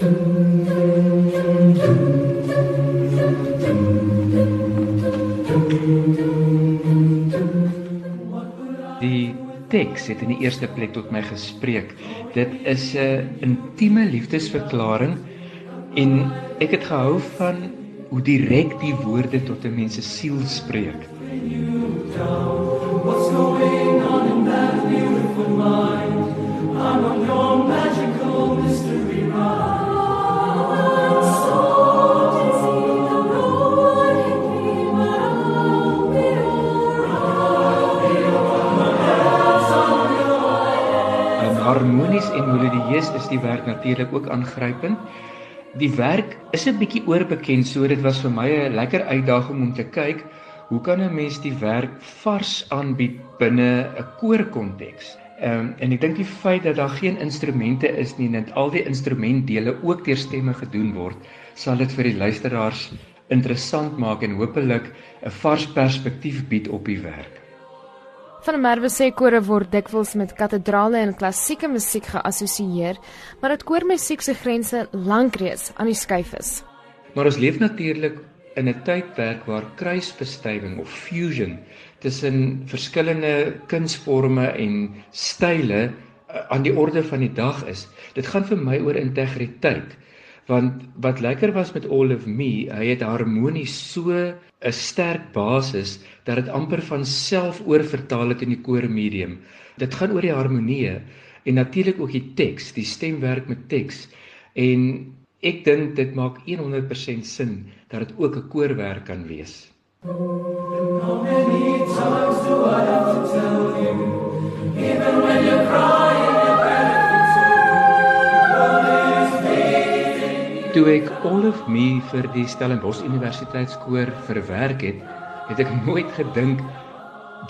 Die teks het in die eerste plek tot my gespreek. Dit is 'n intieme liefdesverklaring en ek het gehou van hoe direk die woorde tot 'n mens se siel spreek. Melodieus is die werk natuurlik ook aangrypend. Die werk is 'n bietjie oorbekend, so dit was vir my 'n lekker uitdaging om te kyk hoe kan 'n mens die werk vars aanbied binne 'n koorkonteks. Ehm um, en ek dink die feit dat daar geen instrumente is nie en dat al die instrumentdele ook deur stemme gedoen word, sal dit vir die luisteraars interessant maak en hopelik 'n vars perspektief bied op die werk. Van der Merwe sê kore word dikwels met katedrale en klassieke musiek geassosieer, maar dat koormusiek se grense lank reeds aan die skuif is. Maar ons leef natuurlik in 'n tydperk waar kruisbestuiving of fusion tussen verskillende kunsforme en style eh, aan die orde van die dag is. Dit gaan vir my oor integriteit want wat lekker was met All of Me, hy het harmonies so 'n sterk basis dat dit amper van self oorvertaal het in die koormedium. Dit gaan oor die harmonie en natuurlik ook die teks, die stemwerk met teks. En ek dink dit maak 100% sin dat dit ook 'n koorwerk kan wees. How many times do I have to Toe ek All of Me vir die Stellenbosch Universiteitskoor verwerk het, het ek nooit gedink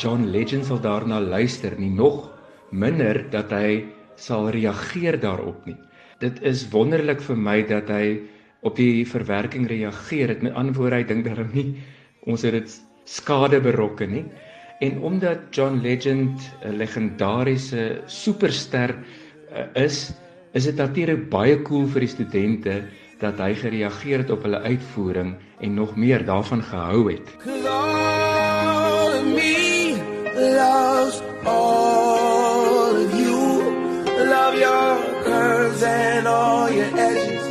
John Legend sal daarna luister nie, nog minder dat hy sal reageer daarop nie. Dit is wonderlik vir my dat hy op die verwerking reageer. Dit met antwoorde hy dink daarom nie ons het dit skade berokken nie. En omdat John Legend 'n legendariese superster uh, is, is dit natuurlik baie cool vir die studente dat hy gereageer het op hulle uitvoering en nog meer daarvan gehou het. Love your curves and all your edges.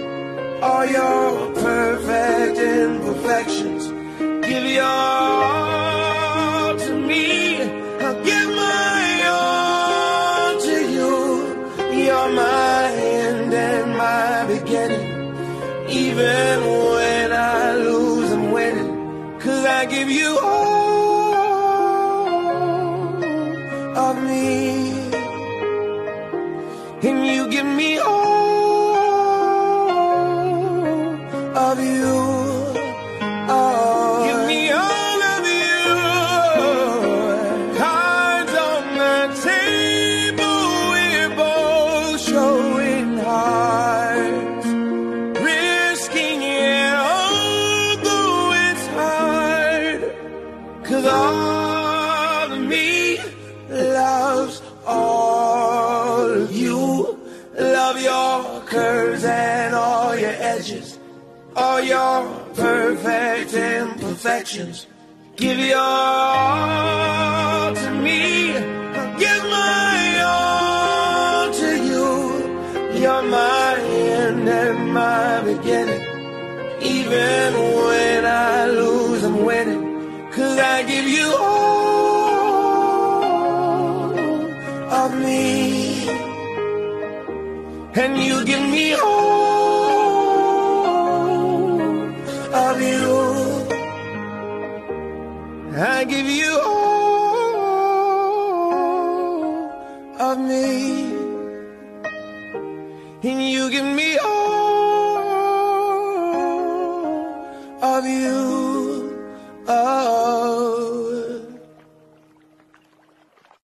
All your perfect imperfections. Give your even when I lose, I'm winning. Cause I give you all of me. And you give me all your perfect imperfections. Give your all to me. Give my all to you. You're my end and my beginning. Even when I lose, I'm winning. Cause I give you all of me. And you give me all. I give you all of me, and you give me all of you.